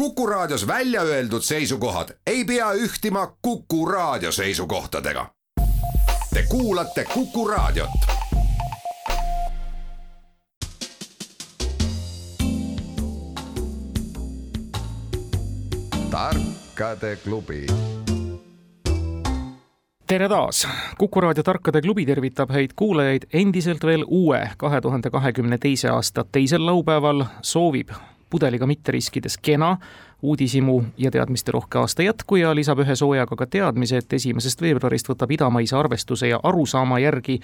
Kuku Raadios välja öeldud seisukohad ei pea ühtima Kuku Raadio seisukohtadega. Te kuulate Kuku Raadiot. tarkade klubi tere taas! kuku raadio Tarkade klubi tervitab häid kuulajaid endiselt veel uue, kahe tuhande kahekümne teise aasta teisel laupäeval, soovib pudeliga mitte riskides kena, uudishimu ja teadmisterohke aasta jätku ja lisab ühe soojaga ka teadmise, et esimesest veebruarist võtab idamaise arvestuse ja arusaama järgi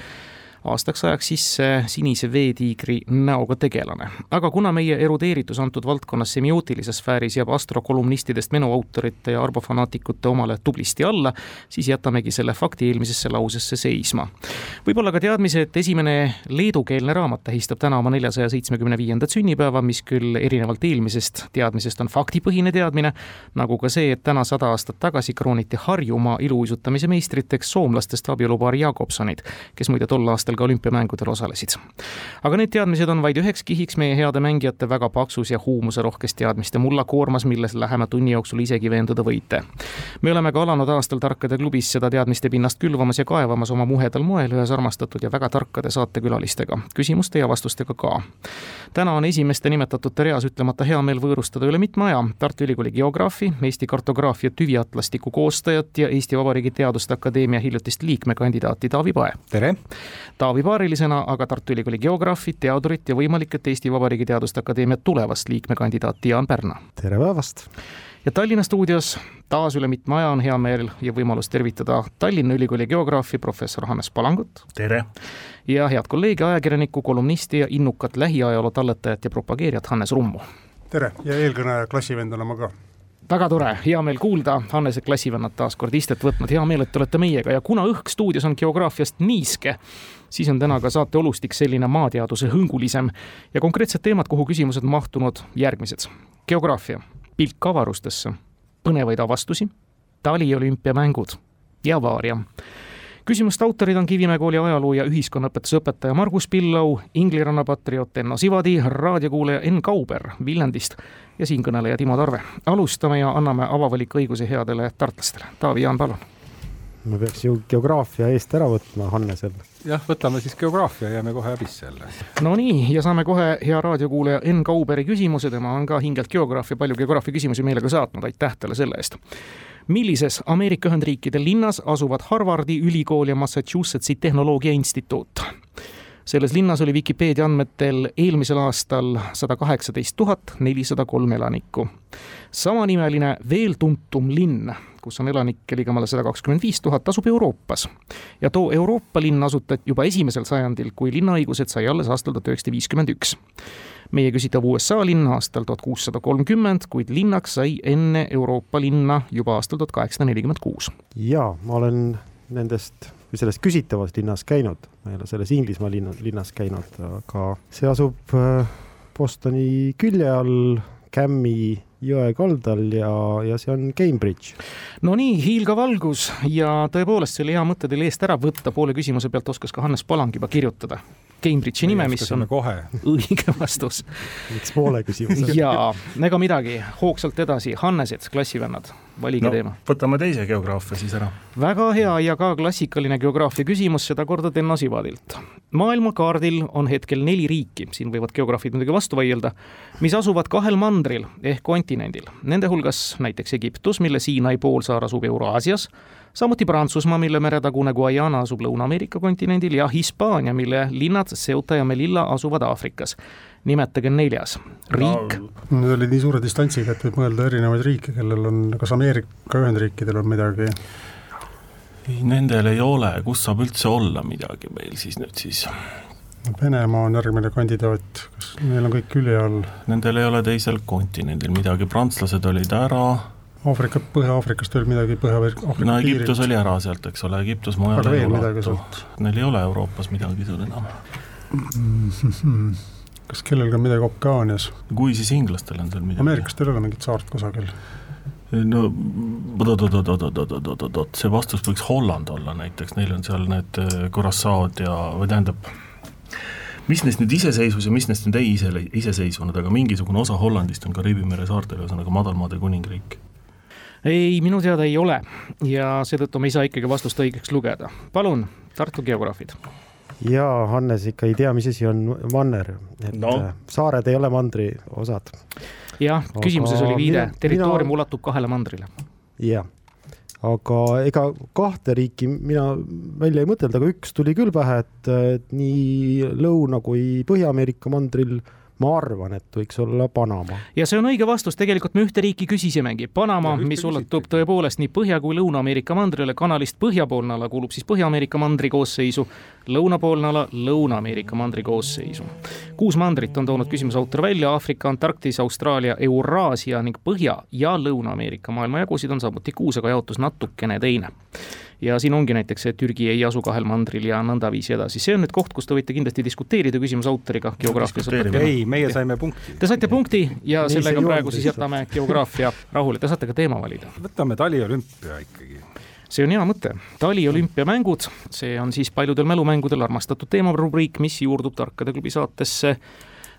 aastaks ajaks sisse sinise veetiigri näoga tegelane. aga kuna meie erudeeritus antud valdkonnas semiootilises sfääris jääb astrokolumnistidest menuautorite ja arbofanaatikute omale tublisti alla, siis jätamegi selle fakti eelmisesse lausesse seisma. võib-olla ka teadmise, et esimene leedukeelne raamat tähistab täna oma neljasaja seitsmekümne viiendat sünnipäeva, mis küll erinevalt eelmisest teadmisest on faktipõhine teadmine, nagu ka see, et täna sada aastat tagasi krooniti Harjumaa iluuisutamise meistriteks soomlastest abielupaar Jakobsonid, kes muide tol aastal ka olümpiamängudel osalesid. aga need teadmised on vaid üheks kihiks meie heade mängijate väga paksus ja huumuserohkes teadmiste mullakoormas, milles lähema tunni jooksul isegi veenduda võite. me oleme ka alanud aastal Tarkade klubis seda teadmiste pinnast külvamas ja kaevamas oma muhedal moel ühes armastatud ja väga tarkade saatekülalistega, küsimuste ja vastustega ka. täna on esimeste nimetatute reas ütlemata hea meel võõrustada üle mitme aja Tartu Ülikooli geograafi, Eesti kartograafia tüviatlastiku koostajat ja Eesti Vabariigi Teaduste Akadeemia hiljutist liikmekandidaati Taavi Pae. tere! Taavi paarilisena aga Tartu Ülikooli geograafi, teadurit ja võimalik, et Eesti Vabariigi Teaduste Akadeemia tulevast liikmekandidaati Jaan Pärna. tere päevast! ja Tallinna stuudios taas üle mitme aja on hea meel ja võimalus tervitada Tallinna Ülikooli geograafi professor Hannes Palangut. tere! ja head kolleegi, ajakirjanikku, kolumnisti ja innukat lähiajaloo talletajat ja propageerijat Hannes Rummu. tere ja eelkõneleja klassivend olen ma ka väga tore, hea meel kuulda, Hannese klassivennad taas kord istet võtnud, hea meel, et te olete meiega ja kuna õhk stuudios on geograafiast niiske, siis on täna ka saate olustik selline maateaduse hõngulisem ja konkreetsed teemad, kuhu küsimused mahtunud järgmised. geograafia, pilk avarustesse, põnevaid avastusi, taliolümpiamängud ja avaaria küsimuste autorid on Kivimäe kooli ajaloo ja ühiskonnaõpetuse õpetaja Margus Pillau, Ingliranna patrioot Enno Sivadi, raadiokuulaja Enn Kauber Viljandist ja siinkõneleja Timo Tarve. alustame ja anname avavaliku headele tartlastele. Taavi Jaan, palun me peaks ju geograafia eest ära võtma Hannesel. jah, võtame siis geograafia, jääme kohe abisse jälle. Nonii, ja saame kohe hea raadiokuulaja Enn Kauberi küsimuse, tema on ka hingelt geograaf ja palju geograafia küsimusi meile ka saatnud, aitäh talle selle eest. millises Ameerika Ühendriikide linnas asuvad Harvardi ülikool ja Massachusettsi tehnoloogiainstituut? selles linnas oli Vikipeedia andmetel eelmisel aastal sada kaheksateist tuhat nelisada kolm elanikku. samanimeline veel tuntum linn, kus on elanikke ligemale sada kakskümmend viis tuhat, asub Euroopas. ja too Euroopa linn asutati juba esimesel sajandil, kui linnaõigused sai alles aastal tuhat üheksasada viiskümmend üks meie küsitav USA linn aastal tuhat kuussada kolmkümmend, kuid linnaks sai enne Euroopa linna juba aastal tuhat kaheksasada nelikümmend kuus. jaa, ma olen nendest või selles küsitavas linnas käinud, ma ei ole selles Inglismaa linna, linnas käinud, aga see asub äh, Bostoni külje all, Cammi jõe kaldal ja, ja see on Cambridge. no nii, hiilgav algus ja tõepoolest, see oli hea mõte teil eest ära võtta, poole küsimuse pealt oskas ka Hannes Palang juba kirjutada. Cambridge'i nime, mis on kohe. õige vastus. miks poole küsimuse? jaa, ega midagi, hoogsalt edasi, Hannesed, klassivennad, valige no, teema. võtame teise geograafia siis ära. väga hea ja ka klassikaline geograafia küsimus, sedakorda Tenno Sivadilt. maailmakaardil on hetkel neli riiki, siin võivad geograafid muidugi vastu vaielda, mis asuvad kahel mandril ehk kontinendil. Nende hulgas näiteks Egiptus, mille Siinai poolsaar asub Euraasias samuti Prantsusmaa, mille meretagune Guayana asub Lõuna-Ameerika kontinendil ja Hispaania, mille linnad Ceuta ja Melilla asuvad Aafrikas. nimetage neljas riik no,. Need olid nii suure distantsiga, et võib mõelda erinevaid riike, kellel on, kas Ameerika Ühendriikidel on midagi? ei, nendel ei ole, kus saab üldse olla midagi meil siis nüüd siis? Venemaa on järgmine kandidaat, kas neil on kõik külje all? Nendel ei ole teisel kontinendil midagi, prantslased olid ära Aafrika, Põhja-Aafrikast veel midagi, Põhja-Aafrika no Egiptus oli ära sealt, eks ole, Egiptus mujal ei ulatu. Neil ei ole Euroopas midagi seal enam mm. -hmm. kas kellelgi on midagi Okaanias? kui, siis inglastel on seal midagi. Ameerikastel ei ole mingit saart kusagil? no oot-oot-oot-oot-oot-oot-oot, see vastus võiks Holland olla näiteks, neil on seal need Curaçaod ja, või tähendab, mis neist nüüd iseseisvus ja mis neist nüüd ei ise, iseseisvunud, aga mingisugune osa Hollandist on Kariibi mere saartel, ühesõnaga Madalmaade kuningriik ei, minu teada ei ole ja seetõttu me ei saa ikkagi vastust õigeks lugeda. palun, Tartu geograafid. jaa, Hannes ikka ei tea, mis asi on manner, et no. Äh, saared ei ole mandri osad. jah, küsimuses oli viide, territoorium mina... ulatub kahele mandrile. jah, aga ega kahte riiki mina välja ei mõtelnud, aga üks tuli küll pähe, et, et nii Lõuna kui Põhja-Ameerika mandril ma arvan, et võiks olla Panama. ja see on õige vastus, tegelikult me ühte riiki küsisimegi, Panama, mis ulatub tõepoolest nii Põhja- kui Lõuna-Ameerika mandrile, kanalist põhjapoolne ala kuulub siis Põhja-Ameerika mandri koosseisu, lõunapoolne ala Lõuna-Ameerika mandri koosseisu. kuus mandrit on toonud küsimuse autor välja, Aafrika, Antarktis, Austraalia, Euraasia ning Põhja- ja Lõuna-Ameerika maailmajagusid on samuti kuus, aga jaotus natukene teine ja siin ongi näiteks see, et Türgi ei asu kahel mandril ja nõndaviisi edasi, see on nüüd koht, kus te võite kindlasti diskuteerida küsimuse autoriga geograafias. ei, meie saime punkti. Te saite punkti ja Nii sellega praegu siis jätame geograafia rahule, te saate ka teema valida. võtame taliolümpia ikkagi. See on hea mõte, taliolümpiamängud, see on siis paljudel mälumängudel armastatud teemarubriik, mis juurdub Tarkade klubi saatesse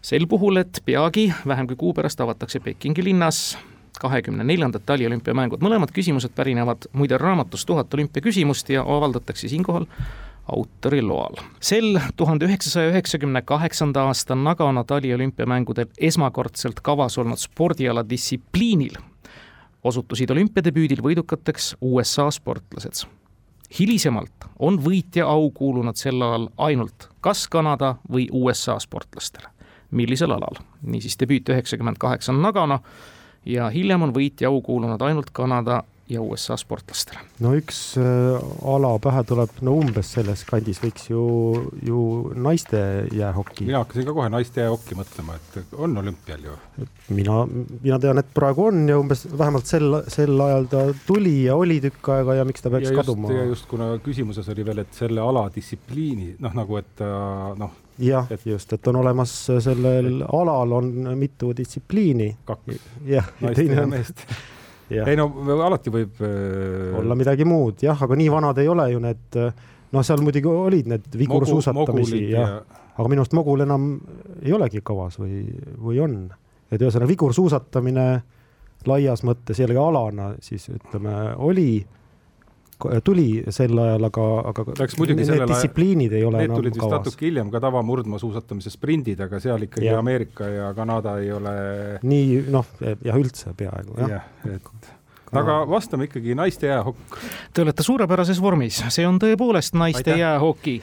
sel puhul, et peagi, vähem kui kuu pärast avatakse Pekingi linnas kahekümne neljandad taliolümpiamängud, mõlemad küsimused pärinevad muide raamatust Tuhat olümpiaküsimust ja avaldatakse siinkohal autori loal. sel tuhande üheksasaja üheksakümne kaheksanda aasta Nagano taliolümpiamängudel esmakordselt kavas olnud spordiala distsipliinil osutusid olümpiadebüüdil võidukateks USA sportlased. hilisemalt on võitja au kuulunud sel alal ainult kas Kanada või USA sportlastele. millisel alal? niisiis debüüt üheksakümmend kaheksa on Nagano ja hiljem on võitja au kuulunud ainult Kanada ja USA sportlastele. no üks äh, ala pähe tuleb, no umbes selles kandis võiks ju, ju naiste jäähoki. mina hakkasin ka kohe naiste jäähokki mõtlema, et on olümpial ju. mina, mina tean, et praegu on ja umbes vähemalt sel, sel ajal ta tuli ja oli tükk aega ja miks ta peaks ja just, kaduma. ja just, kuna küsimuses oli veel, et selle ala distsipliini, noh nagu, et noh jah just, et on olemas sellel alal on mitu distsipliini. kaks. jah, ja meest ei no alati võib äh.... olla midagi muud jah, aga nii vanad ei ole ju need, noh, seal muidugi olid need vigursuusatamisi ja, ja aga minu arust mogul enam ei olegi kavas või, või on. et ühesõnaga vigursuusatamine laias mõttes jällegi alana siis ütleme oli tuli sel ajal, aga, aga need distsipliinid ei ole need enam tulid vist natuke hiljem ka tavamurdmaasuusatamise sprindid, aga seal ikkagi ja. Ameerika ja Kanada ei ole nii noh, jah, üldse peaaegu jah ja,. et aga vastame ikkagi naiste jäähokk. Te olete suurepärases vormis, see on tõepoolest naiste Aitäh. jäähoki.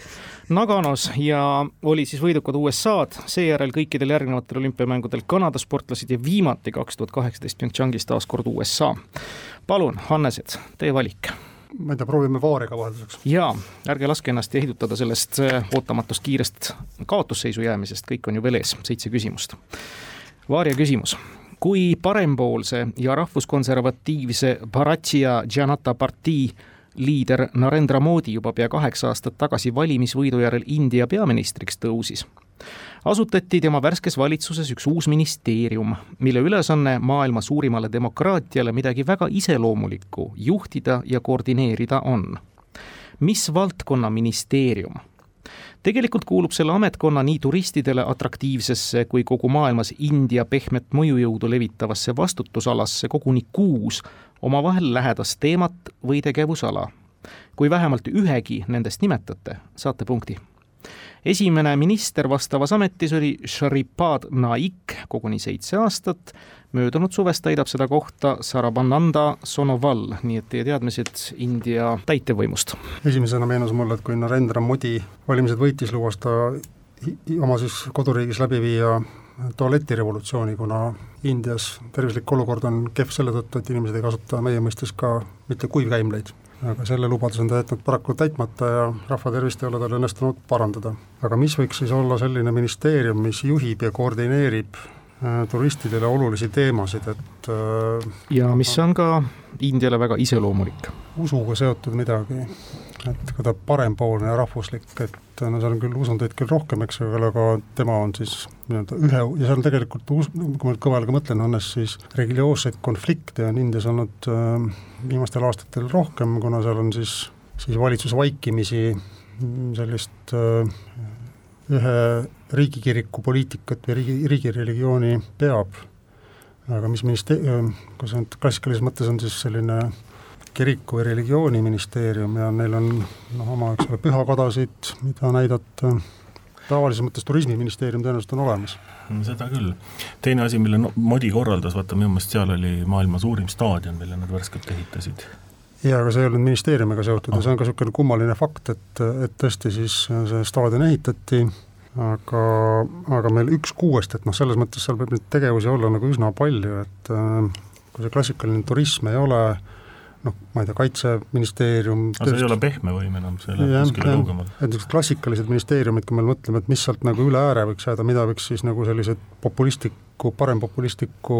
Naganos ja olid siis võidukad USA-d, seejärel kõikidel järgnevatel olümpiamängudel Kanada sportlased ja viimati kaks tuhat kaheksateist Pyeongchangis taas kord USA. palun, Hannesed, teie valik ma ei tea, proovime vaariga vahelduseks. jaa, ärge laske ennast jahitada sellest äh, ootamatust kiirest kaotusseisu jäämisest, kõik on ju veel ees, seitse küsimust. Vaaria küsimus. kui parempoolse ja rahvuskonservatiivse Bharatiya Janata partii liider Narendra Modi juba pea kaheksa aastat tagasi valimisvõidu järel India peaministriks tõusis, asutati tema värskes valitsuses üks uus ministeerium, mille ülesanne maailma suurimale demokraatiale midagi väga iseloomulikku juhtida ja koordineerida on. mis valdkonna ministeerium? tegelikult kuulub selle ametkonna nii turistidele atraktiivsesse kui kogu maailmas India pehmet mõjujõudu levitavasse vastutusalasse koguni kuus omavahel lähedast teemat või tegevusala. kui vähemalt ühegi nendest nimetate, saate punkti esimene minister vastavas ametis oli Sharipad Naik koguni seitse aastat, möödunud suvest täidab seda kohta Sarabananda Sonoval, nii et teie teadmised India täitevvõimust. esimesena meenus mulle, et kui Narendra Modi valimised võitis, lubas ta oma siis koduriigis läbi viia tualetirevolutsiooni, kuna Indias tervislik olukord on kehv selle tõttu, et inimesed ei kasuta meie mõistes ka mitte kuivkäimleid aga selle lubaduse on ta jätnud paraku täitmata ja rahva tervist ei ole tal õnnestunud parandada. aga mis võiks siis olla selline ministeerium, mis juhib ja koordineerib turistidele olulisi teemasid, et äh, ja mis on ka Indiale väga iseloomulik. usuga seotud midagi, et ka ta parempoolne ja rahvuslik, et no seal on küll usundeid küll rohkem, eks ju, aga tema on siis nii-öelda ühe, ja seal tegelikult, kui ma nüüd kõva häälega mõtlen, Hannes, siis religioosseid konflikte on Indias olnud äh, viimastel aastatel rohkem, kuna seal on siis, siis valitsus vaikimisi sellist äh, ühe riigikiriku poliitikat või riigi, riigireligiooni peab, aga mis ministe-, kui see nüüd klassikalises mõttes on siis selline kiriku või religiooniministeerium ja neil on noh, oma, eks ole, pühakadasid, mida näidata, tavalises mõttes turismiministeerium tõenäoliselt on olemas. seda küll. teine asi, mille Modi korraldas, vaata minu meelest seal oli maailma suurim staadion, mille nad värskelt ehitasid jaa, aga see ei olnud ministeeriumiga seotud ja see on ka niisugune kummaline fakt, et, et tõesti siis see staadion ehitati, aga, aga meil üks kuuest, et noh, selles mõttes seal võib neid tegevusi olla nagu üsna palju, et äh, kui see klassikaline turism ei ole noh, ma ei tea, Kaitseministeerium aga see ei ole pehme võim enam, see läheb kuskile kaugemale. et niisugused klassikalised ministeeriumid, kui me mõtleme, et mis sealt nagu üle ääre võiks jääda, mida võiks siis nagu sellised populistliku, parempopulistliku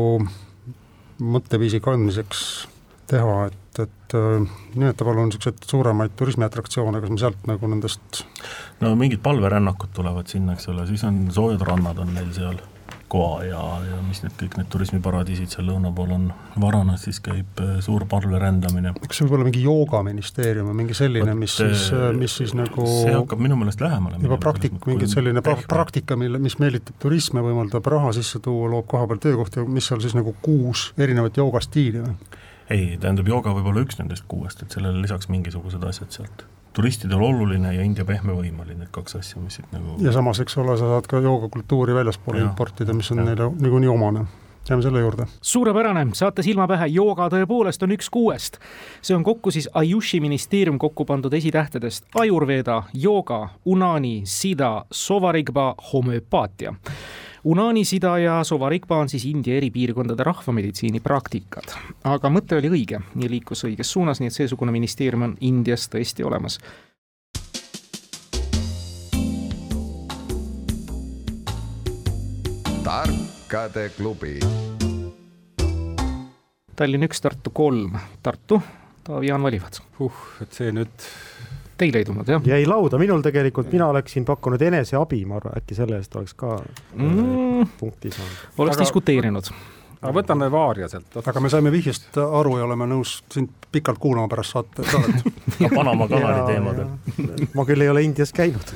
mõtteviisi kandmiseks teha, et, et äh, nimeta palun niisuguseid suuremaid turismiatraktsioone, kas me sealt nagu nendest no mingid palverännakud tulevad sinna, eks ole, siis on soojad rannad on neil seal Goa ja, ja mis need kõik need turismiparadiisid seal lõuna pool on, Varanas siis käib äh, suur parvlerändamine. kas see võib olla mingi joogaministeerium või mingi selline, mis siis, äh, mis siis nagu see hakkab minu meelest lähemale juba praktik-, mingi selline pra praktika, mille, mis meelitab turisme, võimaldab raha sisse tuua, loob koha peal töökohti, mis seal siis nagu kuus erinevat joogastiili või? Ei, tähendab, jooga võib olla üks nendest kuuest, et sellele lisaks mingisugused asjad sealt turistidele oluline ja India pehme võim oli need kaks asja, mis siit nagu ja samas, eks ole, sa saad ka joogakultuuri väljaspoole importida, mis on ja. neile niikuinii omane jääme selle juurde. suurepärane, saate silma pähe, jooga tõepoolest on üks kuuest. see on kokku siis Ayushi ministeerium kokku pandud esitähtedest Ayurveda, jooga, Unani, Sida, Sovarigba, homöopaatia Unaanisida ja Sovarigba on siis India eri piirkondade rahvameditsiini praktikad. aga mõte oli õige ja liikus õiges suunas, nii et seesugune ministeerium on Indias tõesti olemas. tarkade klubi. Tallinn üks, Tartu kolm, Tartu, Taavi-Jaan valivad. uh, et see nüüd Teil ei tulnud, jah? jäi lauda, minul tegelikult, mina oleksin pakkunud eneseabi, ma arvan, äkki selle eest oleks ka mm. punkti saanud. oleks aga, diskuteerinud. aga võtame Vaaria sealt. aga me saime vihjest aru ja oleme nõus sind pikalt kuulama pärast saate, saadet ka Panama kanali teemadel. ma küll ei ole Indias käinud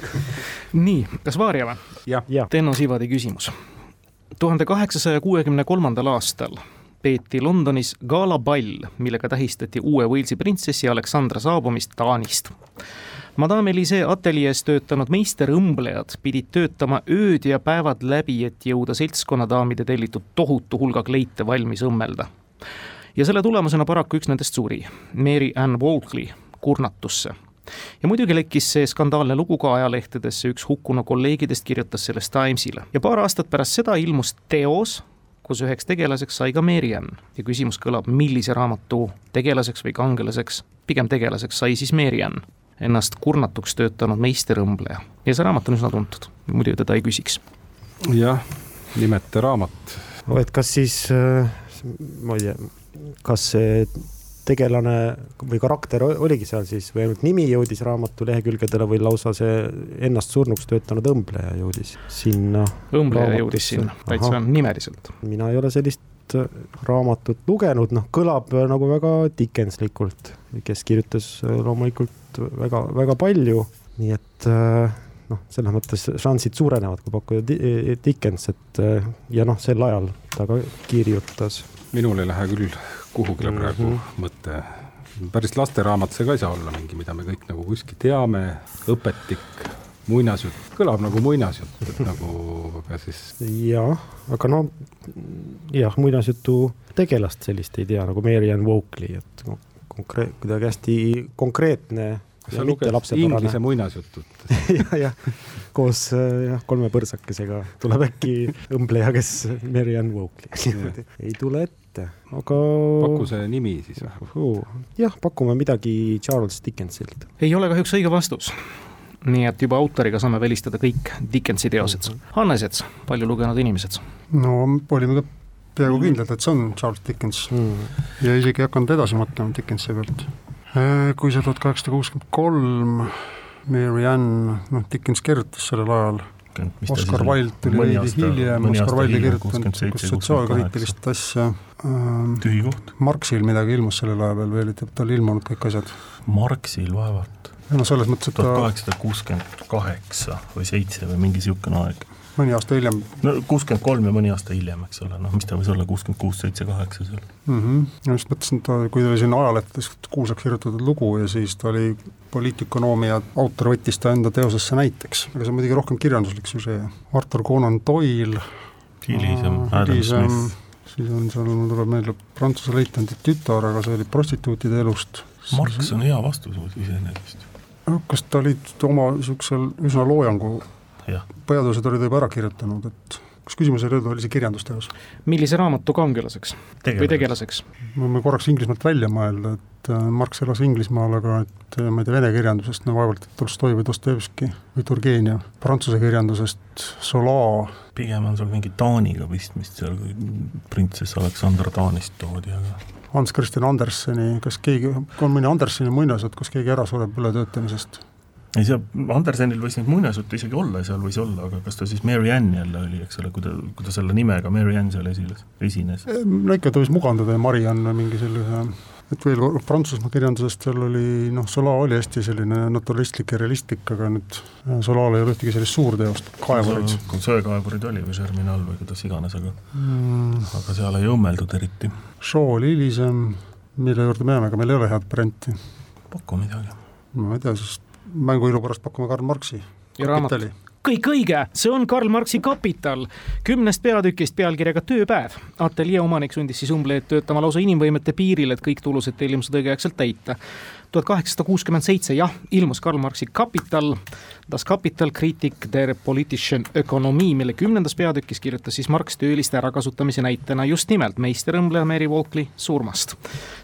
nii, kas Vaaria või? Tenno Sivadi küsimus. tuhande kaheksasaja kuuekümne kolmandal aastal peeti Londonis galaball, millega tähistati uue Walesi printsessi Aleksandra saabumist Taanist. Madame Elise ateljees töötanud meisterõmblejad pidid töötama ööd ja päevad läbi, et jõuda seltskonnadaamide tellitud tohutu hulga kleite valmis õmmelda. ja selle tulemusena paraku üks nendest suri, Mary Ann Walkley, kurnatusse ja muidugi lekkis see skandaalne lugu ka ajalehtedesse, üks hukkunu kolleegidest kirjutas sellest Timesile ja paar aastat pärast seda ilmus teos, kus üheks tegelaseks sai ka Mary-Ann ja küsimus kõlab, millise raamatu tegelaseks või kangelaseks, pigem tegelaseks sai siis Mary-Ann, ennast kurnatuks töötanud meisterõmbleja. ja see raamat on üsna tuntud, muidu teda ei küsiks. jah, nimeta raamat. et kas siis, äh, ma ei tea, kas see tegelane või karakter oligi seal siis või ainult nimi jõudis raamatu lehekülgedele või lausa see ennast surnuks töötanud õmbleja jõudis sinna? õmbleja jõudis sinna, täitsa nimeliselt. mina ei ole sellist äh, raamatut lugenud, noh, kõlab äh, nagu väga Dickenslikult, kes kirjutas äh, loomulikult väga, väga palju, nii et noh, selles mõttes šansid suurenevad, kui pakkuda Dickens, et ja noh, sel ajal ta ka kirjutas. minul ei lähe küll kuhugile praegu mm -hmm. mõte. päris lasteraamat see ka ei saa olla mingi, mida me kõik nagu kuskil teame, õpetik, muinasjutt, kõlab nagu muinasjutt, et nagu aga siis. jah, aga no jah, muinasjutu tegelast sellist ei tea nagu Mary Ann Walkley, et konkreet-, kuidagi hästi konkreetne sa luged inglise muinasjutut jah, jah, koos jah, kolme põrsakesega tuleb äkki õmbleja, kes Mary Ann Walkley ei tule ette, aga. paku see nimi siis või? jah, pakume midagi Charles Dickensilt. ei ole kahjuks õige vastus nii et juba autoriga saame välistada kõik Dickensi teosed mm. Hannes Ets, palju lugenud inimesed? no olime ka peaaegu kindlad, et see on Charles Dickens mm. ja isegi ei hakanud edasi mõtlema Dickensi pealt Äh, kui see tuhat kaheksasada kuuskümmend kolm, Mary Ann, noh, Dickens kirjutas sellel ajal, Oscar Wilde tuli veidi hiljem, Oscar Wilde kirjutanud sotsiaalkriitilist asja. Ähm, tühi koht. Marxil midagi ilmus sellel ajal veel, veel, et tal ei ilmunud kõik asjad. Marxil vaevalt. no selles mõttes, et tuhat kaheksasada kuuskümmend kaheksa või seitse või mingi niisugune aeg. Mõni aasta hiljem no kuuskümmend kolm ja mõni aasta hiljem, eks ole, noh, mis ta võis olla, kuuskümmend kuus, seitse, kaheksa seal. mm. -hmm. ma just mõtlesin, et ta, kui ta oli siin ajalehtedes kuulsaks kirjutatud lugu ja siis ta oli poliitökonoomia autor, võttis ta enda teosesse näiteks, aga see on muidugi rohkem kirjanduslik süžee. Artur Conan Doyle, hilisem Adam Smith. siis on seal, mul tuleb meelde Prantsuse leitnandi tütar, aga see oli prostituutide elust. Marx on hea vastus iseenesest. kas ta oli oma niisugusel üsna loojangu peateosed olid juba ära kirjutanud, et kas küsimus oli, oli see kirjandusteos? millise raamatu kangelaseks või tegelaseks? me võime korraks Inglismaalt välja mõelda, et äh, Marx elas Inglismaal, aga et äh, ma ei tea, vene kirjandusest no vaevalt et Tolstoi või Dostojevski või Turgenev, prantsuse kirjandusest Zola, pigem on sul mingi Taaniga pistmist seal, kui printsess Aleksander Taanist toodi, aga Hans Christian Anderseni, kas keegi, on mõni Anderseni muinasjutt, kus keegi ära sureb ületöötamisest? Ei see, Andersenil võis neid muinasjutte isegi olla, seal võis olla, aga kas ta siis Mary Ann jälle oli, eks ole, kui ta, kui ta selle nimega Mary Ann seal esines, esines? no ikka ta võis mugandada ja Mariann või mingi sellise et veel kord Prantsusmaa kirjandusest seal oli noh, Zola oli hästi selline naturalistlik ja realistlik, aga nüüd Zolal ei ole ühtegi sellist suurteost, kaevurid. söekaevurid oli või Germinal või kuidas iganes, aga mm. aga seal ei õmmeldud eriti. Shaw oli hilisem, mille juurde me jääme, aga meil ei ole head varianti. paku midagi. ma ei tea, siis mänguilu pärast pakume Karl Marxi. raamat kõik õige, see on Karl Marxi Kapital, kümnest peatükist pealkirjaga Tööpäev. ateljee omanik sundis siis Umbleed töötama lausa inimvõimete piiril, et kõik tulused tellimused õigeaegselt täita. Tuhat kaheksasada kuuskümmend seitse, jah, ilmus Karl Marxi Kapital, Das Kapital Kritik der politischen Ökonomie, mille kümnendas peatükis kirjutas siis Marx tööliste ärakasutamise näitena just nimelt meisterõmbleja Mary Walkley surmast.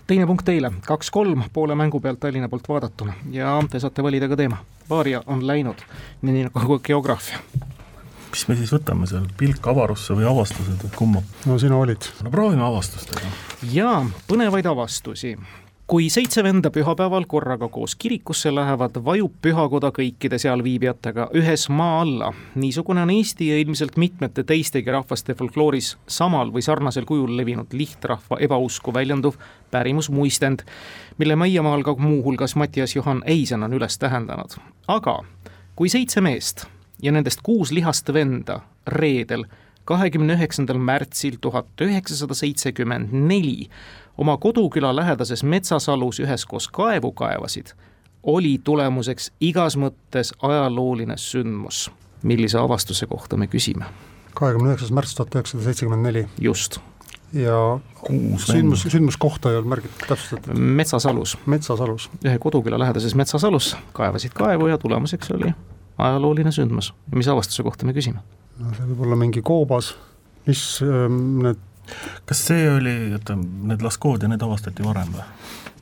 teine punkt teile, kaks-kolm poole mängu pealt Tallinna poolt vaadatuna ja te saate valida ka teema. Vaaria on läinud, nii nagu geograafia mis me siis võtame seal, pilk avarusse või avastused või kumma? no sina olid. no proovime avastustega. jaa, põnevaid avastusi kui seitse venda pühapäeval korraga koos kirikusse lähevad, vajub pühakoda kõikide sealviibijatega ühes maa alla. niisugune on Eesti ja ilmselt mitmete teistegi rahvaste folklooris samal või sarnasel kujul levinud lihtrahva ebausku väljenduv pärimusmuistend, mille Maiamaal ka muuhulgas Mattias Johan Eisen on üles tähendanud. aga kui seitse meest ja nendest kuus lihast venda reedel, kahekümne üheksandal märtsil tuhat üheksasada seitsekümmend neli oma koduküla lähedases metsasalus üheskoos kaevu kaevasid, oli tulemuseks igas mõttes ajalooline sündmus. millise avastuse kohta me küsime? kahekümne üheksas märts tuhat üheksasada seitsekümmend neli. just. ja kuus sündmus, sündmuskohta ei olnud märgitud täpsustatud. metsasalus. metsasalus. ühe koduküla lähedases metsasalus kaevasid kaevu ja tulemuseks oli ajalooline sündmus. mis avastuse kohta me küsime? no see võib olla mingi koobas, mis ähm, need kas see oli, oota, need Laskood ja need avastati varem või?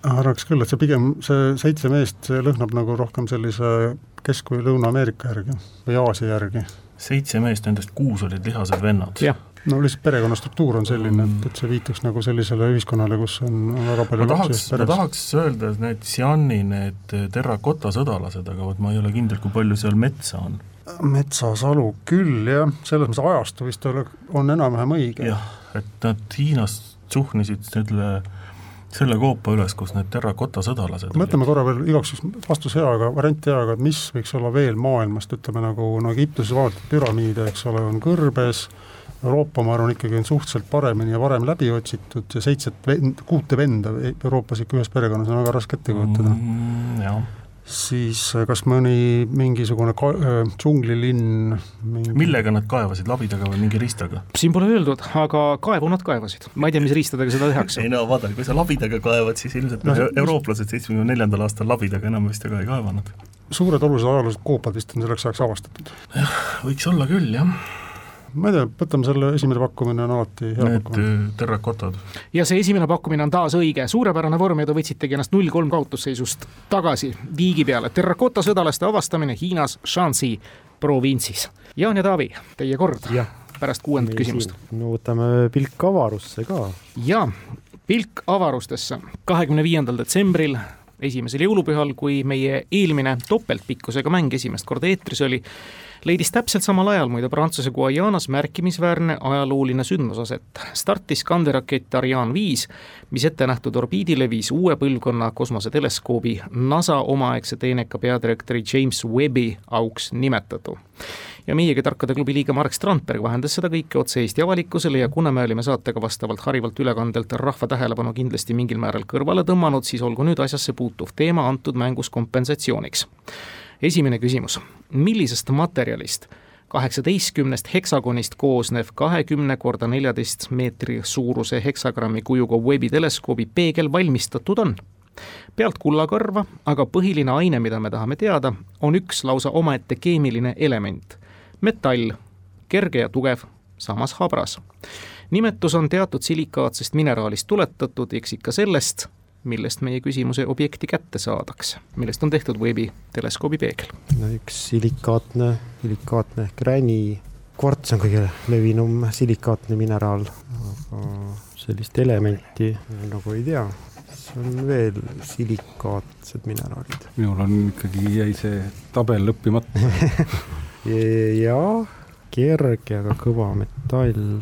arvaks küll, et see pigem, see seitse meest, see lõhnab nagu rohkem sellise Kesk- või Lõuna-Ameerika järgi või Aasia järgi. seitse meest, nendest kuus olid lihased vennad? No lihtsalt perekonna struktuur on selline, et, et see viitaks nagu sellisele ühiskonnale, kus on väga palju ma tahaks, ma tahaks öelda, et need Xiani, need terrakota sõdalased, aga vot ma ei ole kindel, kui palju seal metsa on. metsasalu küll jah, selles mõttes ajastu vist ole, on enam-vähem õige. jah, et nad Hiinas suhnisid selle, selle koopa üles, kus need terrakota sõdalased mõtleme korra veel igaks juhuks, vastus hea, aga variant hea, aga mis võiks olla veel maailmast, ütleme nagu, no Egiptuses vaadatud püramiide, eks ole, on kõrbes, Euroopa, ma arvan, ikkagi on suhteliselt paremini ja varem läbi otsitud ja seitset vend, kuute venda Euroopas ikka ühes perekonnas on väga raske ette kujutada mm,. siis äh, kas mõni mingisugune ka-, äh, džunglilinn mingi... millega nad kaevasid, labidaga või mingi riistaga? siin pole öeldud, aga kaevu nad kaevasid. ma ei tea, mis riistadega seda tehakse. ei no vaata, kui sa labidaga kaevad, siis ilmselt no, eurooplased seitsmekümne neljandal aastal labidaga enam vist väga ei kaevanud. suured olulised ajaloolised koopad vist on selleks ajaks avastatud. jah, võiks olla küll, jah ma ei tea, võtame selle esimene pakkumine on alati hea Need pakkumine. äh, terrakotad. ja see esimene pakkumine on taas õige, suurepärane vorm ja te võtsitegi ennast null kolm kaotusseisust tagasi viigi peale. terrakota sõdalaste avastamine Hiinas Shanxi provintsis. Jaan ja Taavi, teie kord pärast kuuendat küsimust. no võtame pilk avarusse ka. ja pilk avarustesse kahekümne viiendal detsembril esimesel jõulupühal, kui meie eelmine topeltpikkusega mäng esimest korda eetris oli, leidis täpselt samal ajal muide Prantsuse Guajanas märkimisväärne ajalooline sündmus aset. startis kanderakett Ariane viis, mis ette nähtud orbiidile viis uue põlvkonna kosmoseteleskoobi NASA omaaegse teeneka peadirektori James Webbi auks nimetatu ja meiegi Tarkade klubi liige Marek Strandberg vahendas seda kõike otse Eesti avalikkusele ja kuna me olime saatega vastavalt harivalt ülekandelt rahva tähelepanu kindlasti mingil määral kõrvale tõmmanud, siis olgu nüüd asjasse puutuv teema antud mängus kompensatsiooniks esimene küsimus, millisest materjalist kaheksateistkümnest heksagonist koosnev kahekümne korda neljateist meetri suuruse heksagrammi kujuga veebiteleskoobi peegel valmistatud on? pealt kullakõrva, aga põhiline aine, mida me tahame teada, on üks lausa omaette keemiline element. metall, kerge ja tugev, samas habras. nimetus on teatud silikaatsest mineraalist tuletatud, eks ikka sellest, millest meie küsimuse objekti kätte saadakse, millest on tehtud Webi teleskoobi peegel. no üks silikaatne, silikaatne ehk räni, kvarts on kõige levinum silikaatne mineraal, aga sellist elementi nagu ei tea. mis on veel silikaatsed mineraalid? minul on ikkagi, jäi see tabel õppimata jaa, kerge, aga kõva metall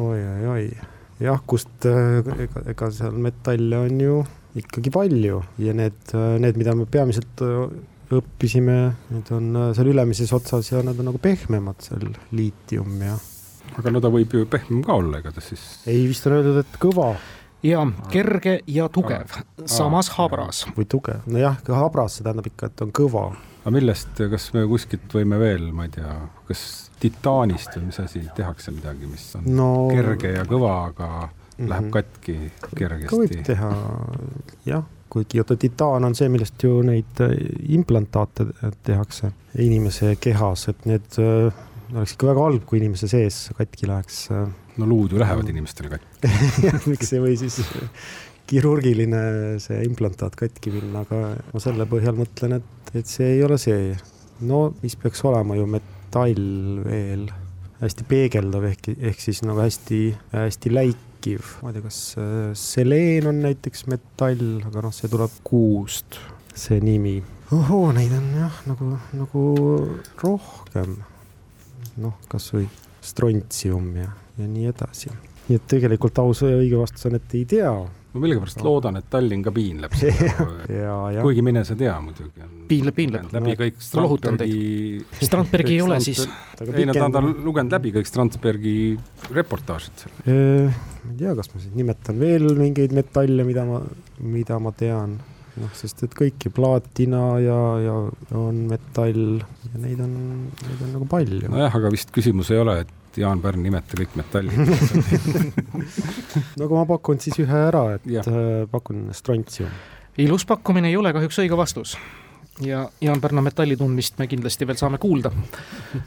oi, oi, oi jah, kust äh, ega, ega seal metalle on ju ikkagi palju ja need, äh, need, mida me peamiselt äh, õppisime, need on seal ülemises otsas ja nad on nagu pehmemad, seal liitium ja. aga no ta võib ju pehmem ka olla, ega ta siis. ei, vist on öeldud, et kõva. ja kerge ja tugev, samas habras. või tugev, nojah, habras, see tähendab ikka, et on kõva. Aga millest, kas me kuskilt võime veel, ma ei tea, kas titaanist või mis asi, tehakse midagi, mis on no, kerge ja kõva, aga mm -hmm. läheb katki kergesti? võib teha, jah, kuigi oota, titaan on see, millest ju neid äh, implantaate tehakse inimese kehas, et need äh, oleks ikka väga halb, kui inimese sees katki läheks. Äh. no luud ju lähevad inimestele katki miks ei või siis kirurgiline see implantaat katki minna, aga ma selle põhjal mõtlen, et, et see ei ole see. no mis peaks olema ju met-, metall veel, hästi peegeldav ehk, ehk siis nagu hästi, hästi läikiv. ma ei tea, kas äh, seleen on näiteks metall, aga noh, see tuleb kuust, see nimi. ohoo, neid on jah, nagu, nagu rohkem. noh, kasvõi strontsium ja, ja nii edasi. nii et tegelikult aus ja õige vastus on, et ei tea ma millegipärast no. loodan, et Tallinn ka piinleb seda kuigi mine sa tea muidugi. piinleb, piinleb. läbi kõik Strandbergi. Strandbergi ei ole siis. ei no ta on lugenud läbi kõik Strandbergi reportaažid seal. ma ei tea, kas ma siis nimetan veel mingeid metalle, mida ma, mida ma tean noh, sest et kõiki plaatina ja, ja on metall ja neid on, neid on nagu palju. nojah, aga vist küsimus ei ole, et et Jaan Pärn, nimeta kõik metallid no aga ma pakun siis ühe ära, et ja. Äh, pakun strontsium. ilus pakkumine ei ole kahjuks õige vastus ja Jaan Pärna metalli tundmist me kindlasti veel saame kuulda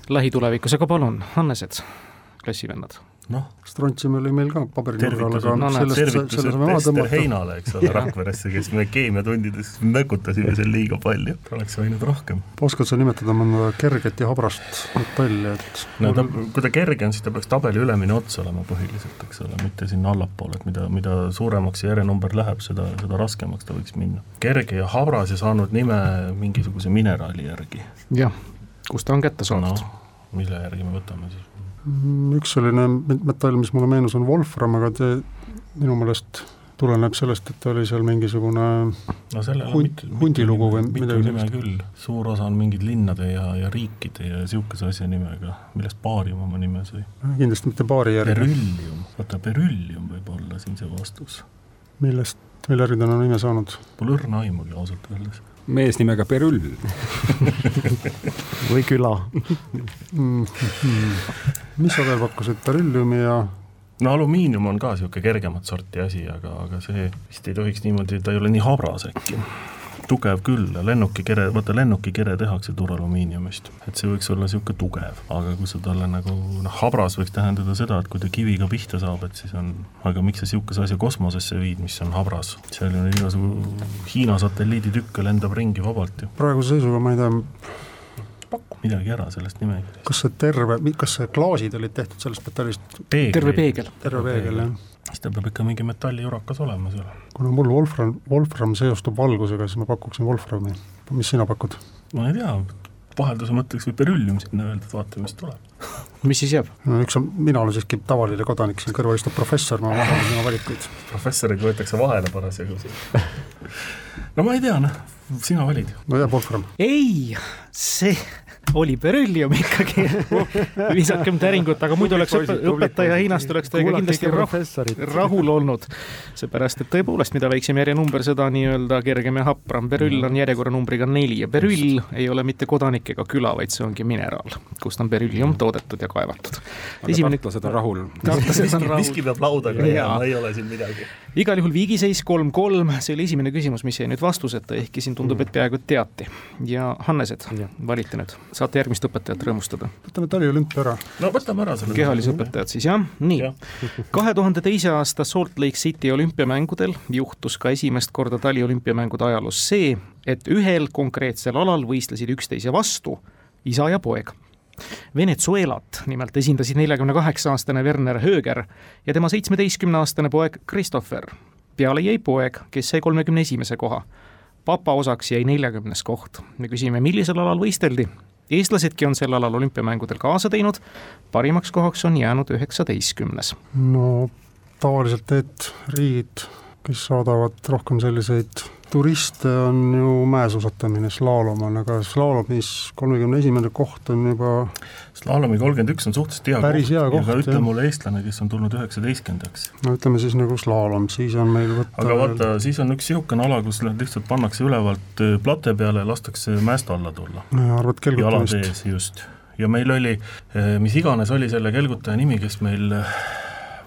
lähitulevikus, aga palun, Hannesed, klassivennad noh, strontsium oli meil ka paberinurgal, aga noh, sellest, selle saame maha tõmmata. Heinale, eks ole, Rakveresse, kes me keemiatundides mökutasime seal liiga palju, oleks võinud rohkem. oskad sa nimetada mõnda kerget ja habrast metalli, et no ta, kui ta kerge on, siis ta peaks tabeli ülemine ots olema põhiliselt, eks ole, mitte sinna allapoole, et mida, mida suuremaks see järjenumber läheb, seda, seda raskemaks ta võiks minna. kerge ja habras ja saanud nime mingisuguse mineraali järgi. jah, kust ta on kätte saanud no,? mille järgi me võtame siis? Mm, üks selline metall, mis mulle meenus, on Wolfram, aga see minu meelest tuleneb sellest, et oli seal mingisugune no hund, hundilugu või midagi sellist. küll, suur osa on mingid linnade ja, ja riikide ja niisuguse asja nimega, millest baarium oma nime sai. kindlasti mitte baari järgi. Beryllium, vaata beryllium võib olla siin see vastus. millest, mille järgi ta on nime saanud? Pole õrna aimugi ausalt öeldes mees nimega Perüll või küla. Mis sa veel pakkusid, berülliumi ja no alumiinium on ka niisugune kergemat sorti asi, aga, aga see vist ei tohiks niimoodi, ta ei ole nii habras äkki tugev küll, lennukikere, vaata lennukikere tehakse tuuralumiiniumist, et see võiks olla niisugune tugev, aga kui sa talle nagu noh, habras võiks tähendada seda, et kui ta kiviga pihta saab, et siis on, aga miks sa niisuguse asja kosmosesse viid, mis on habras, seal on igasugu Hiina satelliiditükke lendab ringi vabalt ju. praeguse seisuga ma ei tea, paku midagi ära sellest nimekirjast. kas see terve, kas see klaasid olid tehtud sellest metallist? terve peegel. terve peegel, jah siis ta peab ikka mingi metallijurakas olema seal. kuna mul Wolfram, Wolfram seostub valgusega, siis ma pakuksin Wolframi. mis sina pakud? ma ei tea, vahelduse mõtteks võib berüllium sinna öelda, et vaatame, mis tuleb. mis siis jääb? no üks on, mina olen siiski tavaline kodanik, siin kõrval istub professor, ma vaatan tema valikuid. professorid võetakse vahele parasjagu siin. no ma ei tea, noh, sina valid. no jääb Wolfram. ei, see oli berüllium ikkagi viisakem täringut, aga muidu oleks õpe, õpetaja hinnast oleks teiega kindlasti rah, rahul olnud. seepärast, et tõepoolest, mida väiksem järjenumber, seda nii-öelda kergem ja hapram. berüll on järjekorranumbriga neli ja berüll ei ole mitte kodanik ega küla, vaid see ongi mineraal, kust on berüllium toodetud ja kaevatud. Esimene... tartlased on rahul. tartlased on rahul. miski peab lauda käima, ei ole siin midagi. Igal juhul viigiseis kolm-kolm, see oli esimene küsimus, mis jäi nüüd vastuseta, ehkki siin tundub, et peaaegu teati. ja Hannesed, valite nüüd saate järgmist õpetajat rõõmustada. võtame taliolümpia ära. no võtame ära selle. kehalise õpetajat siis jah, nii. kahe tuhande teise aasta Salt Lake City olümpiamängudel juhtus ka esimest korda taliolümpiamängude ajaloos see, et ühel konkreetsel alal võistlesid üksteise vastu isa ja poeg Venezuelat nimelt esindasid neljakümne kaheksa aastane Werner Hööger ja tema seitsmeteistkümne-aastane poeg Christopher. peale jäi poeg, kes sai kolmekümne esimese koha papa osaks jäi neljakümnes koht. me küsime, millisel alal võisteldi? eestlasedki on sel alal olümpiamängudel kaasa teinud, parimaks kohaks on jäänud üheksateistkümnes. no tavaliselt need riigid, kes saadavad rohkem selliseid turiste on ju mäesuusatamine, slaalom on, aga slaalomis kolmekümne esimene koht on juba slaalomi kolmkümmend üks on suhteliselt hea päris hea koht, aga ütle mulle eestlane, kes on tulnud üheksateistkümnendaks. no ütleme siis nagu slaalom, siis on meil võtta aga vaata, siis on üks niisugune ala, kus lihtsalt pannakse ülevalt äh, plate peale ja lastakse mäest alla tulla. arvad kelgutamist? just. ja meil oli, äh, mis iganes oli selle kelgutaja nimi, kes meil äh,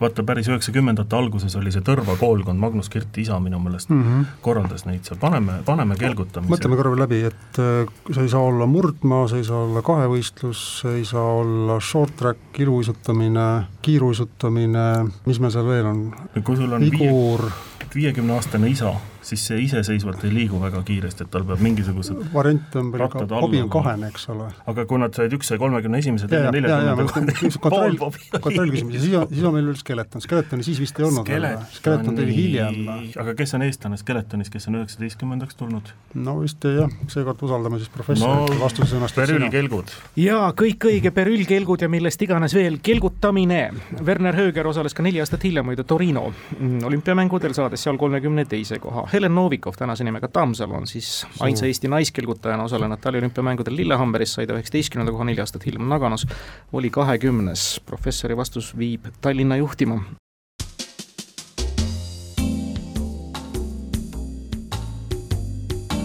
vaata päris üheksakümnendate alguses oli see Tõrva koolkond, Magnus Kirti isa minu meelest mm -hmm. korraldas neid seal, paneme, paneme kelgutamise. mõtleme korra läbi, et äh, see ei saa olla murdmaa, see ei saa olla kahevõistlus, see ei saa olla short track, iluuisutamine, kiiruisutamine, mis meil seal veel on? kui sul on vigur, viiekümne-aastane isa siis see iseseisvalt ei liigu väga kiiresti, et tal peab mingisugused variant on veel ka, hobi on kahene, eks ole. aga kui nad said, üks sai kolmekümne esimese, teine neljakümnenda kontroll, kontroll küsimus ja siis on, siis on meil veel skeleton, skeletoni siis vist ei olnud veel, skeleton tuli hiljem. aga kes on eestlane skeletonis, kes on üheksateistkümnendaks tulnud? no vist jah, seekord usaldame siis professorit no, vastuse sõnastust. perüllkelgud. jaa, kõik õige, perüllkelgud ja millest iganes veel, kelgutamine. Werner Hööger osales ka neli aastat hiljem muide Torino mm, olümpiamängudel, saades seal kolmekümne teise koha Helen Novikov, tänase nimega Tammsalu, on siis ainsa Eesti naiskelgutajana osalenud taliolümpiamängudel Lillehammeris, sai ta üheksateistkümnenda koha neli aastat hiljem Naganos, oli kahekümnes. professori vastus viib Tallinna juhtima.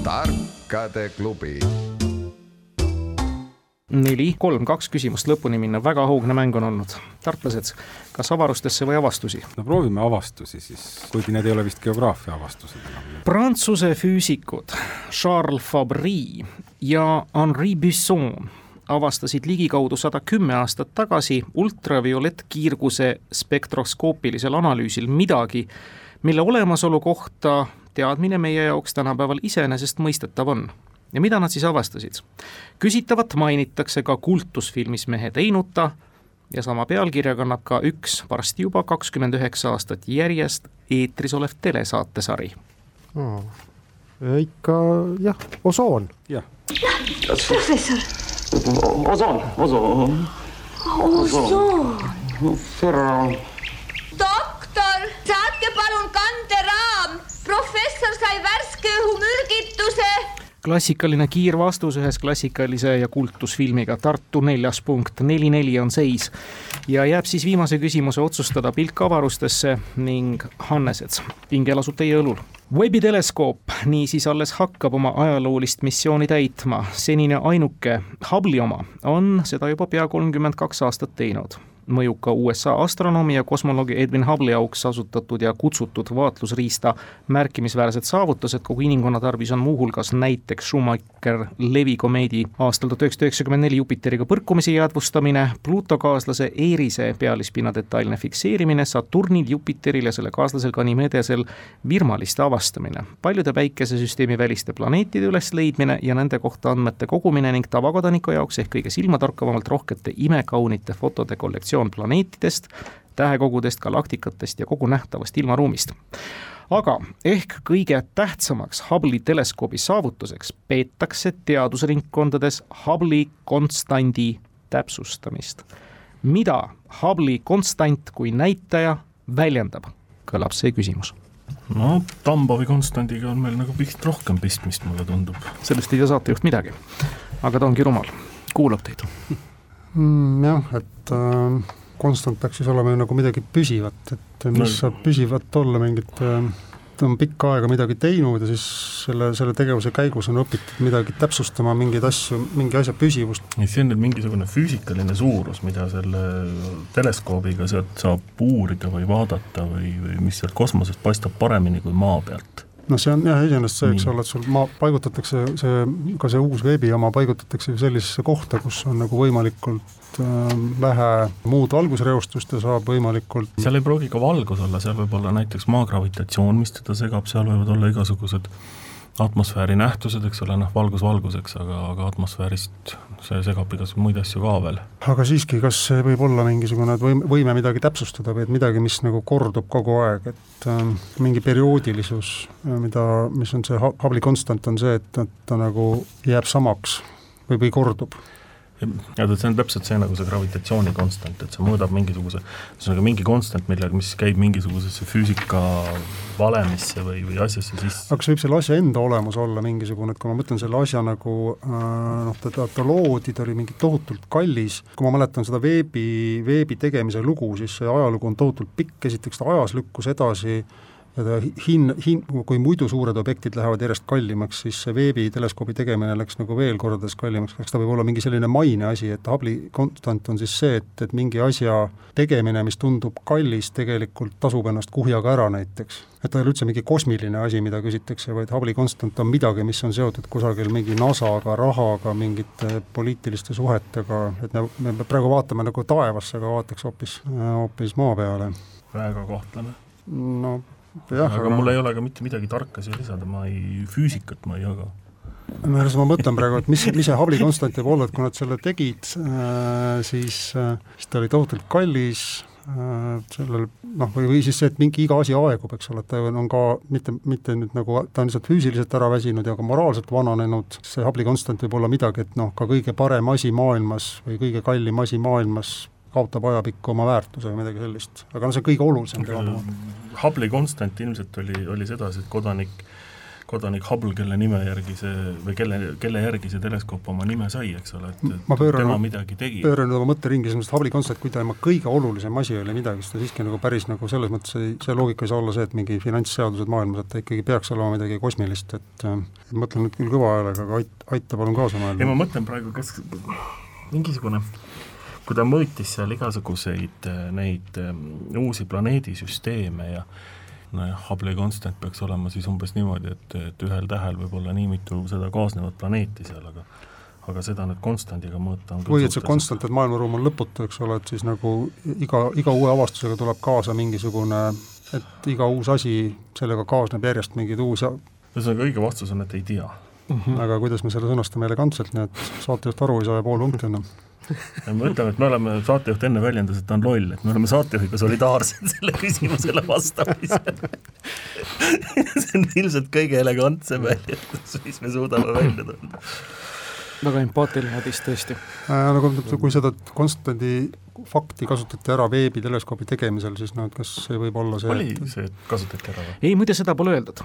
tarkade klubi neli, kolm, kaks küsimust lõpuni minna, väga hoogne mäng on olnud. tartlased, kas avarustesse või avastusi? no proovime avastusi siis, kuigi need ei ole vist geograafia avastused enam. Prantsuse füüsikud Charles Fabry ja Henri Busson avastasid ligikaudu sada kümme aastat tagasi ultraviolettkiirguse spektroskoopilisel analüüsil midagi, mille olemasolu kohta teadmine meie jaoks tänapäeval iseenesestmõistetav on ja mida nad siis avastasid? küsitavat mainitakse ka kultusfilmis Mehe teinuta ja sama pealkirja kannab ka üks varsti juba kakskümmend üheksa aastat järjest eetris olev telesaatesari oh.. ikka jah, osoon. jah. professor. osoon, osoon. osoon. Ferro. doktor, saatke palun kanderaam, professor sai värske õhumürgituse klassikaline kiirvastus ühes klassikalise ja kultusfilmiga Tartu neljas punkt, neli-neli on seis. ja jääb siis viimase küsimuse otsustada pilk avarustesse ning Hannesed, pingel asub teie õlul. Webbi teleskoop niisiis alles hakkab oma ajaloolist missiooni täitma, senine ainuke Hubble'i oma on seda juba pea kolmkümmend kaks aastat teinud mõjuka USA astronoomi ja kosmoloogi Edwin Hubble'i auks asutatud ja kutsutud vaatlusriista. märkimisväärsed saavutused kogu inimkonna tarvis on muuhulgas näiteks Schumacher-Levi komeedi aastal tuhat üheksasada üheksakümmend neli Jupiteriga põrkumise jäädvustamine, Pluto kaaslase Erise pealispinna detailne fikseerimine, Saturnil, Jupiteril ja selle kaaslasel Ganymedesel virmaliste avastamine, paljude päikesesüsteemi väliste planeetide ülesleidmine ja nende kohta andmete kogumine ning tavakodaniku jaoks ehk kõige silmatorkavamalt rohkete imekaunite fotode kollektsioon informatsioon planeetidest, tähekogudest, galaktikatest ja kogu nähtavast ilmaruumist. aga ehk kõige tähtsamaks Hubble'i teleskoobi saavutuseks peetakse teadusringkondades Hubble'i konstandi täpsustamist. mida Hubble'i konstant kui näitaja väljendab, kõlab see küsimus no Tambovi konstandiga on meil nagu vist rohkem pistmist, mulle tundub. sellest ei tea saatejuht midagi, aga ta ongi rumal, kuulab teid mm,. jah, et äh, konstant peaks siis olema ju nagu midagi püsivat, et mis no. saab püsivat olla, mingit äh, on pikka aega midagi teinud ja siis selle, selle tegevuse käigus on õpitud midagi täpsustama, mingeid asju, mingi asja püsivust. see on nüüd mingisugune füüsikaline suurus, mida selle teleskoobiga sealt saab uurida või vaadata või, või mis sealt kosmosest paistab paremini kui maa pealt noh, see on jah, iseenesest see, eks ole, et sul maa, paigutatakse see, ka see uus veebijaama paigutatakse ju sellisesse kohta, kus on nagu võimalikult äh, vähe muud valgusreostust ja saab võimalikult seal ei pruugi ka valgus olla, seal võib olla näiteks maa gravitatsioon, mis teda segab, seal võivad olla igasugused atmosfääri nähtused, eks ole, noh, valgus valguseks, aga, aga atmosfäärist see segab igasugu muid asju ka veel. aga siiski, kas see võib olla mingisugune, et võime, midagi täpsustada või et midagi, mis nagu kordub kogu aeg, et äh, mingi perioodilisus, mida, mis on see Hubble'i konstant, on see, et, et ta nagu jääb samaks või, või kordub ja see on täpselt see nagu see gravitatsiooni konstant, et see mõõdab mingisuguse, ühesõnaga mingi konstant, millega, mis käib mingisugusesse füüsika valemisse või, või asjasse sisse. aga kas võib selle asja enda olemus olla mingisugune, et kui ma mõtlen selle asja nagu äh, noh, ta, ta, loodi, ta oli mingi tohutult kallis, kui ma mäletan seda veebi, veebi tegemise lugu, siis see ajalugu on tohutult pikk, esiteks ta ajas lükkus edasi hin-, hin-, kui muidu suured objektid lähevad järjest kallimaks, siis see veebiteleskoobi tegemine läks nagu veel kordades kallimaks, kas ta võib olla mingi selline maine asi, et Hubble'i konstant on siis see, et, et mingi asja tegemine, mis tundub kallis, tegelikult tasub ennast kuhjaga ära näiteks. et ta ei ole üldse mingi kosmiline asi, mida küsitakse, vaid Hubble'i konstant on midagi, mis on seotud kusagil mingi NASA-ga, rahaga, mingite poliitiliste suhetega, et me, me praegu vaatame nagu taevasse, aga vaataks hoopis, hoopis maa peale. väga kahtlane. no aga, aga mul ei ole ka mitte midagi tarka siia lisada, ma ei, füüsikat ma ei jaga. no selles ma mõtlen praegu, et mis, mis see Hubble'i konstant võib olla, et kui nad selle tegid äh,, siis äh,, siis ta oli tohutult kallis äh,, sellel noh, või, või siis see, et mingi iga asi aegub, eks ole, et ta on ka mitte, mitte nüüd nagu, ta on lihtsalt füüsiliselt ära väsinud ja ka moraalselt vananenud, see Hubble'i konstant võib olla midagi, et noh, ka kõige parem asi maailmas või kõige kallim asi maailmas kaotab ajapikku oma väärtuse või midagi sellist, aga no see on kõige olulisem teema. Hubble'i konstant ilmselt oli, oli sedasi, et kodanik, kodanik Hubble, kelle nime järgi see või kelle, kelle järgi see teleskoop oma nime sai, eks ole, et, et pööran, tema midagi tegi. pööran oma mõtteringi, selles mõttes, et Hubble'i konstant, kui tema kõige olulisem asi oli midagi, siis ta siiski nagu päris nagu selles mõttes ei, see loogika ei saa olla see, et mingi finantsseadused maailmas, et ta ikkagi peaks olema midagi kosmilist, et äh, mõtlen nüüd küll kõva häälega, aga ait-, aita palun kaasa mõelda. ei, ma mõtlen praegu, kas mingisugune kui ta mõõtis seal igasuguseid äh, neid ähm, uusi planeedisüsteeme ja nojah, Hubble'i konstant peaks olema siis umbes niimoodi, et, et ühel tähel võib olla nii mitu seda kaasnevat planeeti seal, aga aga seda nüüd konstandiga mõõta on või et see konstant, et maailmaruum on lõputu, eks ole, et siis nagu iga, iga uue avastusega tuleb kaasa mingisugune, et iga uus asi, sellega kaasneb järjest mingeid uusi ühesõnaga õige vastus on, et ei tea mm. -hmm. aga kuidas me selle sõnastame elegantselt, nii et saatejuht aru ei saa ja pool punkti annab ma ütlen, et me oleme, saatejuht enne väljendas, et ta on loll, et me oleme saatejuhiga solidaarsed selle küsimusele vastamisel see on ilmselt kõige elegantsem väljendus, mis me suudame välja tulla. väga empaatiline vist tõesti äh,. nagu kui seda konstandi fakti kasutati ära veebiteleskoobi tegemisel, siis noh, et kas see võib olla see oli et... see, et kasutati ära või? ei, muide seda pole öeldud.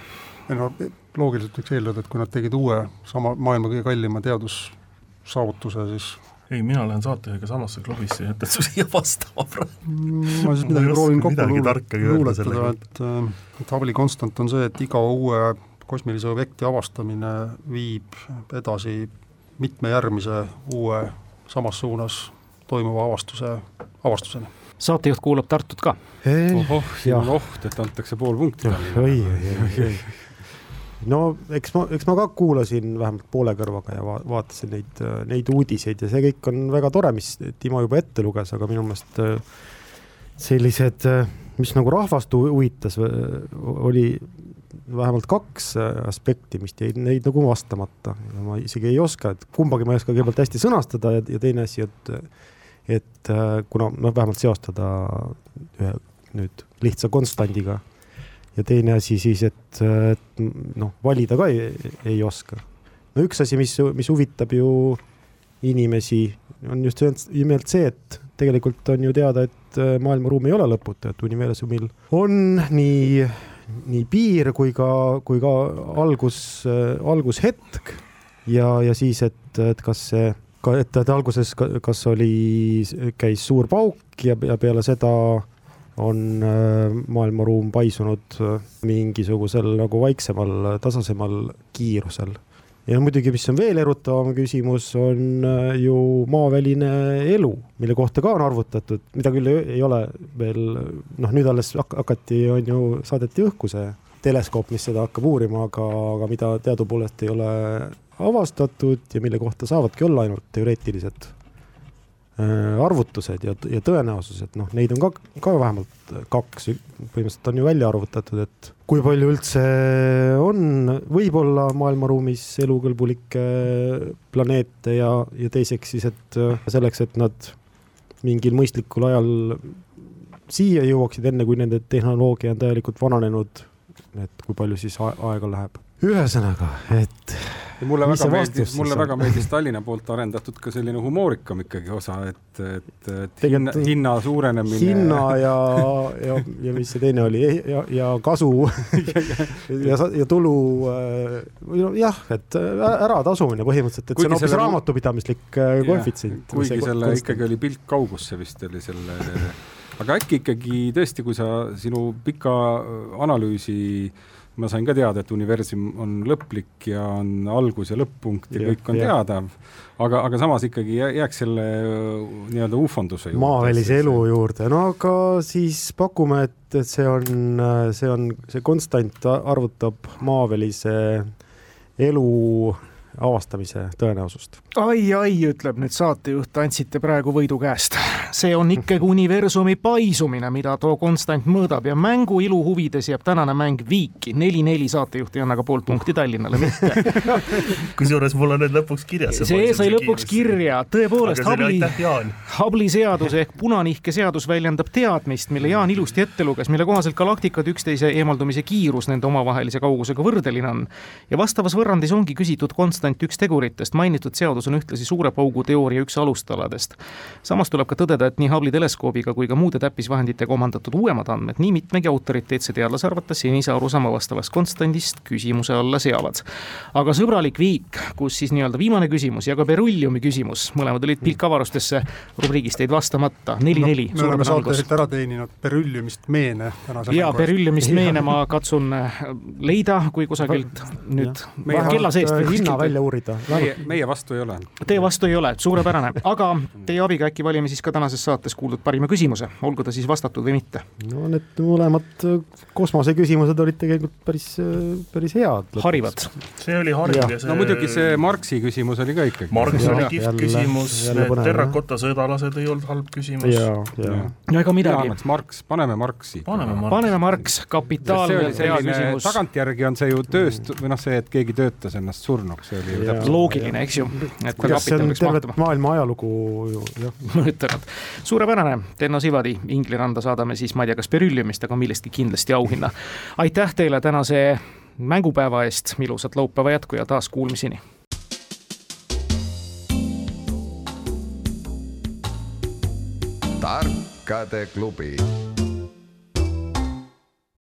ei no loogiliselt võiks eeldada, et kui nad tegid uue, sama maailma kõige kallima teadussaavutuse, siis ei, mina lähen saatejuhiga samasse klubisse ja jätan su siia vastama praegu. Mm, ma siis midagi proovin kokku luuletada, et, äh, et Hubble'i konstant on see, et iga uue kosmilise objekti avastamine viib edasi mitme järgmise uue samas suunas toimuva avastuse, avastuseni. saatejuht kuulab Tartut ka. ohoh, siin on oht, et antakse pool punkti. oi, oi, oi, oi no eks ma, eks ma ka kuulasin vähemalt poole kõrvaga ja va vaatasin neid, neid uudiseid ja see kõik on väga tore, mis Timo juba ette luges, aga minu meelest äh, sellised, äh, mis nagu rahvast huvitas, oli vähemalt kaks äh, aspekti, mis jäid neid nagu vastamata. Ja ma isegi ei oska, et kumbagi ma ei oska kõigepealt hästi sõnastada ja, ja teine asi, et et äh, kuna noh, vähemalt seostada ühe nüüd lihtsa konstandiga ja teine asi siis, et, et noh, valida ka ei, ei oska. no üks asi, mis, mis huvitab ju inimesi, on just nimelt see, et tegelikult on ju teada, et maailmaruum ei ole lõputu, et universumil on nii, nii piir kui ka, kui ka algus, algushetk ja, ja siis, et, et kas see ka, et, et alguses kas oli, käis suur pauk ja, ja peale seda on äh, maailmaruum paisunud äh, mingisugusel nagu vaiksemal, tasasemal kiirusel. ja muidugi, mis on veel erutavam küsimus, on äh, ju maaväline elu, mille kohta ka on arvutatud, mida küll ei ole veel, noh, nüüd alles hakati, on ju, saadeti õhku see teleskoop, mis seda hakkab uurima, aga, aga mida teadupoolest ei ole avastatud ja mille kohta saavadki olla ainult teoreetilised äh, arvutused ja, ja tõenäosused, noh, neid on ka, ka vähemalt kaks, põhimõtteliselt on ju välja arvutatud, et kui palju üldse on võib-olla maailmaruumis elukõlbulikke planeete ja, ja teiseks siis, et äh, selleks, et nad mingil mõistlikul ajal siia jõuaksid, enne kui nende tehnoloogia on täielikult vananenud, et kui palju siis aega läheb. Ühesõnaga, et mulle väga meeldis, mulle väga meeldis Tallinna poolt arendatud ka selline humoorikam ikkagi osa, et, et, et hinna, hinna suurenemine. hinna ja, ja, ja mis see teine oli ja, ja kasu ja, ja tulu, või noh, jah, et äratasumine põhimõtteliselt, et kuigi see on hoopis selle... raamatupidamislik äh, koefitsient. kuigi selle konstant. ikkagi oli pilk kaugusse vist oli selle, aga äkki ikkagi tõesti, kui sa sinu pika analüüsi äh, ma sain ka teada, et universum on lõplik ja on algus ja lõpp-punkt ja, ja kõik on ja. teada, aga, aga samas ikkagi jääks selle nii-öelda ufonduse juurde. maavälise elu juurde, no aga siis pakume, et, et see on, see on, see konstant arvutab maavälise elu avastamise tõenäosust. ai, ai, ütleb nüüd saatejuht, andsite praegu võidu käest. see on ikkagi universumi paisumine, mida too konstant mõõdab ja mängu ilu huvides jääb tänane mäng viiki. neli-neli saatejuht ei anna ka poolt punkti Tallinnale mitte kusjuures mul on nüüd lõpuks kirjas. see sai lõpuks kirja, tõepoolest, Hubli, Hubli seadus ehk punanihke seadus väljendab teadmist, mille Jaan ilusti ette luges, mille kohaselt galaktikad üksteise eemaldumise kiirus nende omavahelise kaugusega võrdeline on. ja vastavas võrrandis ongi küsitud konstant ainult üks teguritest, mainitud seadus on ühtlasi suure paugu teooria üks alustaladest. samas tuleb ka tõdeda, et nii Hubble'i teleskoobiga kui ka muude täppisvahenditega omandatud uuemad andmed nii mitmegi autoriteetse teadlase arvates senise arusaama vastavast konstandist küsimuse alla seavad. aga sõbralik viik, kus siis nii-öelda viimane küsimus ja ka berylliumi küsimus, mõlemad olid pilkavarustesse rubriigist jäid vastamata, neli-neli no,. me oleme saatejuhilt ära teeninud berylliumist meene tänase jaa, berylliumist meene ma katsun leida, kui kusagilt nüüd kella seest hinna välja välja uurida. meie, meie vastu ei ole. Teie vastu ei ole, suurepärane, aga teie abiga äkki valime siis ka tänases saates kuuldud parima küsimuse, olgu ta siis vastatud või mitte. no need mõlemad äh, kosmoseküsimused olid tegelikult päris, äh, päris head. harivad. see oli hariv ja see no muidugi see Marxi küsimus oli ka ikkagi. Marx oli kihvt küsimus, need terrakota sõdalased ei olnud halb küsimus. no ega midagi. Marx, paneme Marxi. paneme Marx, paneme Marx, kapitaal. tagantjärgi on see ju tööst- või noh, see, et keegi töötas ennast surnuks, oli ju täpselt loogiline, eks ju. et ka kapital peaks mahtuma. maailma ajalugu ju, jah. mõjutanud. suurepärane, Tenno Sivadi, Ingliranda saadame siis, ma ei tea, kas berülliumist, aga millestki kindlasti auhinna. aitäh teile tänase mängupäeva eest, ilusat laupäeva jätku ja taas kuulmiseni. tarkade klubi